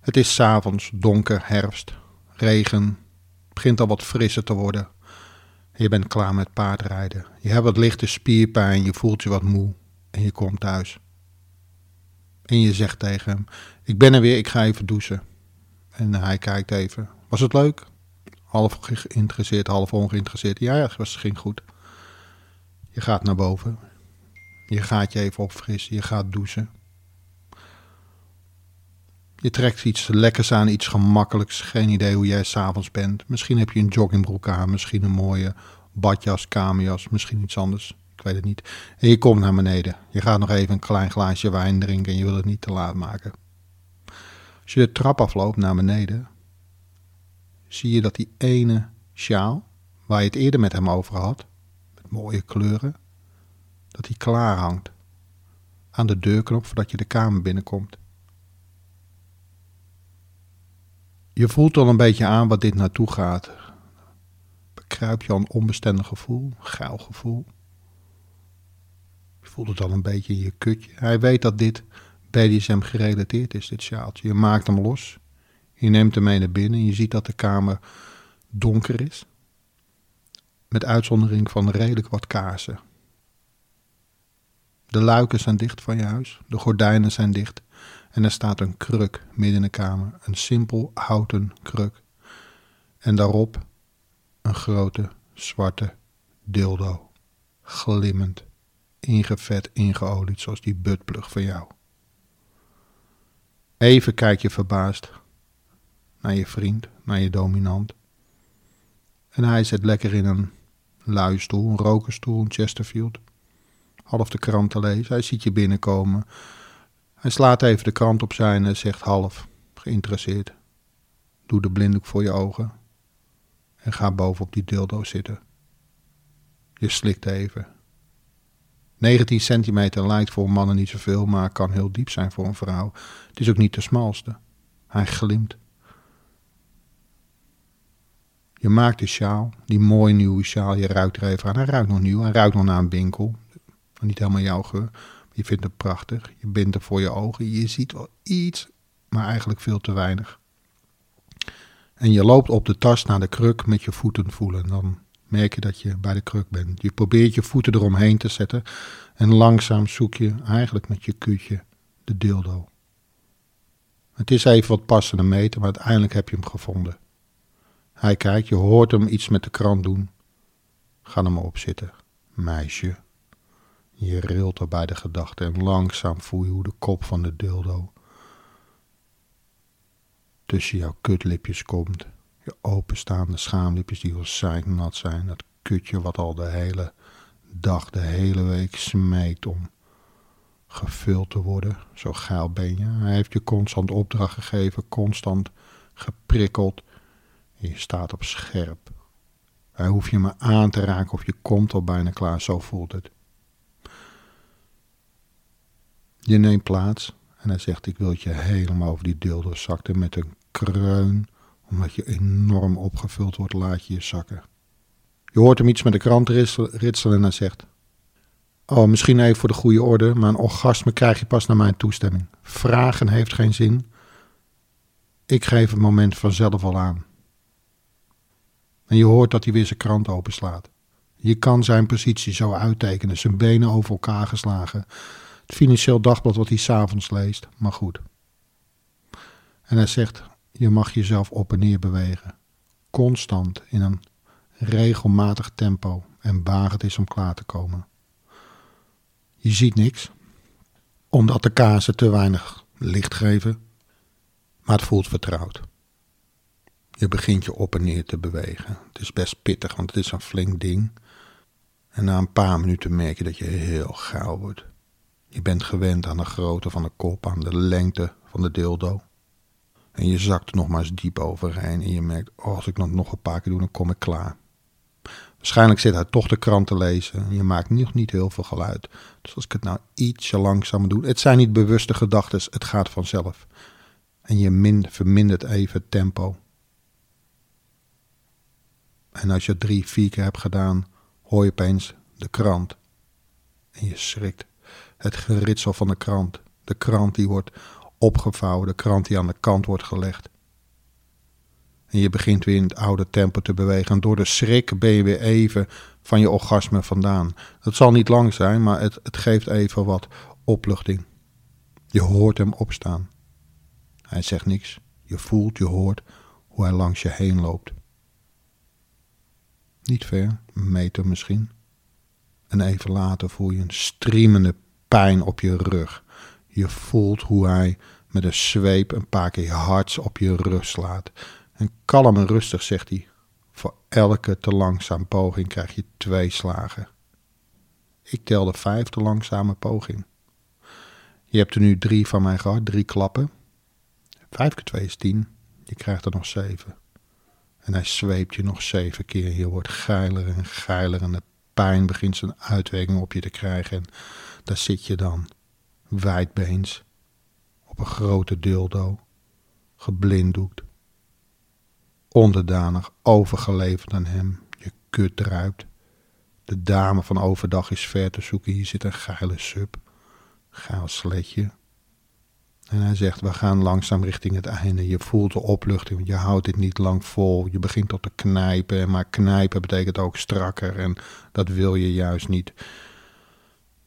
Het is 's avonds, donker, herfst, regen. Begint al wat frisser te worden. Je bent klaar met paardrijden. Je hebt wat lichte spierpijn, je voelt je wat moe en je komt thuis. En je zegt tegen hem: Ik ben er weer, ik ga even douchen. En hij kijkt even. Was het leuk? Half geïnteresseerd, half ongeïnteresseerd. Ja, ja, het ging goed. Je gaat naar boven. Je gaat je even opfrissen. Je gaat douchen. Je trekt iets lekkers aan, iets gemakkelijks. Geen idee hoe jij s'avonds bent. Misschien heb je een joggingbroek aan. Misschien een mooie badjas, kamerjas. Misschien iets anders. Ik weet het niet. En je komt naar beneden. Je gaat nog even een klein glaasje wijn drinken en je wil het niet te laat maken. Als je de trap afloopt naar beneden, zie je dat die ene sjaal, waar je het eerder met hem over had, met mooie kleuren, dat die klaar hangt aan de deurknop voordat je de kamer binnenkomt. Je voelt al een beetje aan wat dit naartoe gaat. Bekruip je al een onbestendig gevoel, geil gevoel. Je voelt het al een beetje in je kutje. Hij weet dat dit BDSM gerelateerd is, dit sjaaltje. Je maakt hem los. Je neemt hem mee naar binnen. Je ziet dat de kamer donker is. Met uitzondering van redelijk wat kaarsen. De luiken zijn dicht van je huis. De gordijnen zijn dicht. En er staat een kruk midden in de kamer. Een simpel houten kruk. En daarop een grote zwarte dildo. Glimmend. Ingevet, ingeolied, zoals die buttplug van jou. Even kijk je verbaasd naar je vriend, naar je dominant. En hij zit lekker in een luistoel, een rokerstoel, een Chesterfield. Half de krant te lezen. Hij ziet je binnenkomen. Hij slaat even de krant op zijn en zegt half geïnteresseerd. Doe de blinddoek voor je ogen. En ga boven op die dildo zitten. Je slikt even. 19 centimeter lijkt voor mannen niet zoveel, maar kan heel diep zijn voor een vrouw. Het is ook niet de smalste. Hij glimt. Je maakt de sjaal, die mooie nieuwe sjaal, je ruikt er even aan. Hij ruikt nog nieuw, hij ruikt nog naar een winkel. Niet helemaal jouw geur, je vindt het prachtig. Je bindt er voor je ogen, je ziet wel iets, maar eigenlijk veel te weinig. En je loopt op de tas naar de kruk met je voeten voelen. Dan merk je dat je bij de kruk bent. Je probeert je voeten eromheen te zetten en langzaam zoek je eigenlijk met je kutje de dildo. Het is even wat passende meten, maar uiteindelijk heb je hem gevonden. Hij kijkt, je hoort hem iets met de krant doen. Ga er maar op zitten, meisje. Je rilt er bij de gedachte en langzaam voel je hoe de kop van de dildo tussen jouw kutlipjes komt. Je openstaande schaamlipjes die al nat zijn. Dat kutje wat al de hele dag, de hele week smeekt om gevuld te worden. Zo geil ben je. Hij heeft je constant opdracht gegeven, constant geprikkeld. Je staat op scherp. Hij hoeft je maar aan te raken of je komt al bijna klaar, zo voelt het. Je neemt plaats en hij zegt ik wil je helemaal over die dildo zakte met een kreun. Omdat je enorm opgevuld wordt, laat je je zakken. Je hoort hem iets met de krant ritselen en hij zegt... Oh, misschien even voor de goede orde, maar een orgasme krijg je pas naar mijn toestemming. Vragen heeft geen zin. Ik geef het moment vanzelf al aan. En je hoort dat hij weer zijn krant openslaat. Je kan zijn positie zo uittekenen, zijn benen over elkaar geslagen. Financieel dagblad wat hij s'avonds leest, maar goed. En hij zegt, je mag jezelf op en neer bewegen. Constant in een regelmatig tempo en waar het is om klaar te komen. Je ziet niks, omdat de kazen te weinig licht geven, maar het voelt vertrouwd. Je begint je op en neer te bewegen. Het is best pittig, want het is een flink ding. En na een paar minuten merk je dat je heel gauw wordt. Je bent gewend aan de grootte van de kop, aan de lengte van de dildo. En je zakt nog maar eens diep overheen en je merkt, oh, als ik dat nog een paar keer doe, dan kom ik klaar. Waarschijnlijk zit hij toch de krant te lezen en je maakt nog niet heel veel geluid. Dus als ik het nou ietsje langzamer doe, het zijn niet bewuste gedachten, het gaat vanzelf. En je min, vermindert even het tempo. En als je drie, vier keer hebt gedaan, hoor je opeens de krant. En je schrikt. Het geritsel van de krant. De krant die wordt opgevouwen, de krant die aan de kant wordt gelegd. En je begint weer in het oude tempo te bewegen. En door de schrik ben je weer even van je orgasme vandaan. Dat zal niet lang zijn, maar het, het geeft even wat opluchting. Je hoort hem opstaan. Hij zegt niks. Je voelt, je hoort hoe hij langs je heen loopt. Niet ver, een meter misschien. En even later voel je een striemende pijn op je rug. Je voelt hoe hij met een zweep een paar keer hard op je rug slaat. En kalm en rustig zegt hij: Voor elke te langzaam poging krijg je twee slagen. Ik telde vijf te langzame poging. Je hebt er nu drie van mij gehad, drie klappen. Vijf keer twee is tien. Je krijgt er nog zeven. En hij zweept je nog zeven keer. Je wordt geiler en geiler en de pijn begint zijn uitwerking op je te krijgen. En daar zit je dan, wijdbeens, op een grote dildo, geblinddoekt. Onderdanig, overgeleverd aan hem. Je kut druipt. De dame van overdag is ver te zoeken. Hier zit een geile sub. Geil sletje. En hij zegt, we gaan langzaam richting het einde. Je voelt de opluchting, je houdt dit niet lang vol. Je begint tot te knijpen, maar knijpen betekent ook strakker. En dat wil je juist niet.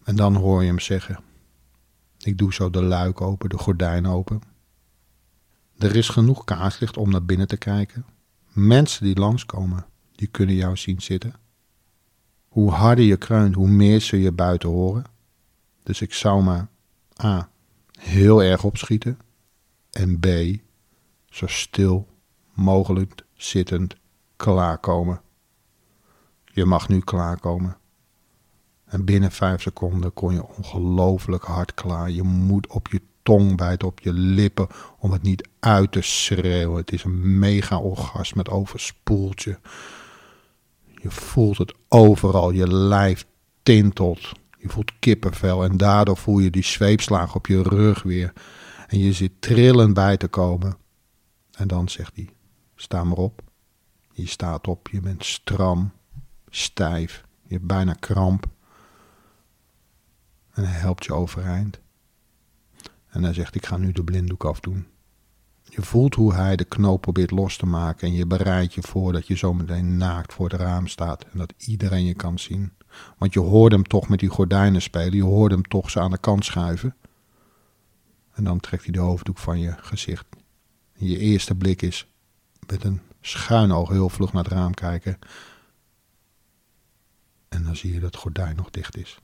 En dan hoor je hem zeggen, ik doe zo de luik open, de gordijn open. Er is genoeg kaarslicht om naar binnen te kijken. Mensen die langskomen, die kunnen jou zien zitten. Hoe harder je kreunt, hoe meer ze je buiten horen. Dus ik zou maar A. heel erg opschieten. En B. zo stil mogelijk zittend klaarkomen. Je mag nu klaarkomen. En binnen vijf seconden kon je ongelooflijk hard klaar. Je moet op je tong bijten, op je lippen, om het niet uit te schreeuwen. Het is een mega orgasme, het overspoelt je. Je voelt het overal, je lijf tintelt. Je voelt kippenvel en daardoor voel je die zweepslagen op je rug weer. En je zit trillend bij te komen. En dan zegt hij, sta maar op. Je staat op, je bent stram, stijf, je hebt bijna kramp. En hij helpt je overeind. En hij zegt, ik ga nu de blinddoek afdoen. Je voelt hoe hij de knoop probeert los te maken en je bereidt je voor dat je zometeen naakt voor het raam staat en dat iedereen je kan zien. Want je hoort hem toch met die gordijnen spelen, je hoort hem toch ze aan de kant schuiven. En dan trekt hij de hoofddoek van je gezicht. Je eerste blik is met een schuin oog heel vlug naar het raam kijken. En dan zie je dat het gordijn nog dicht is.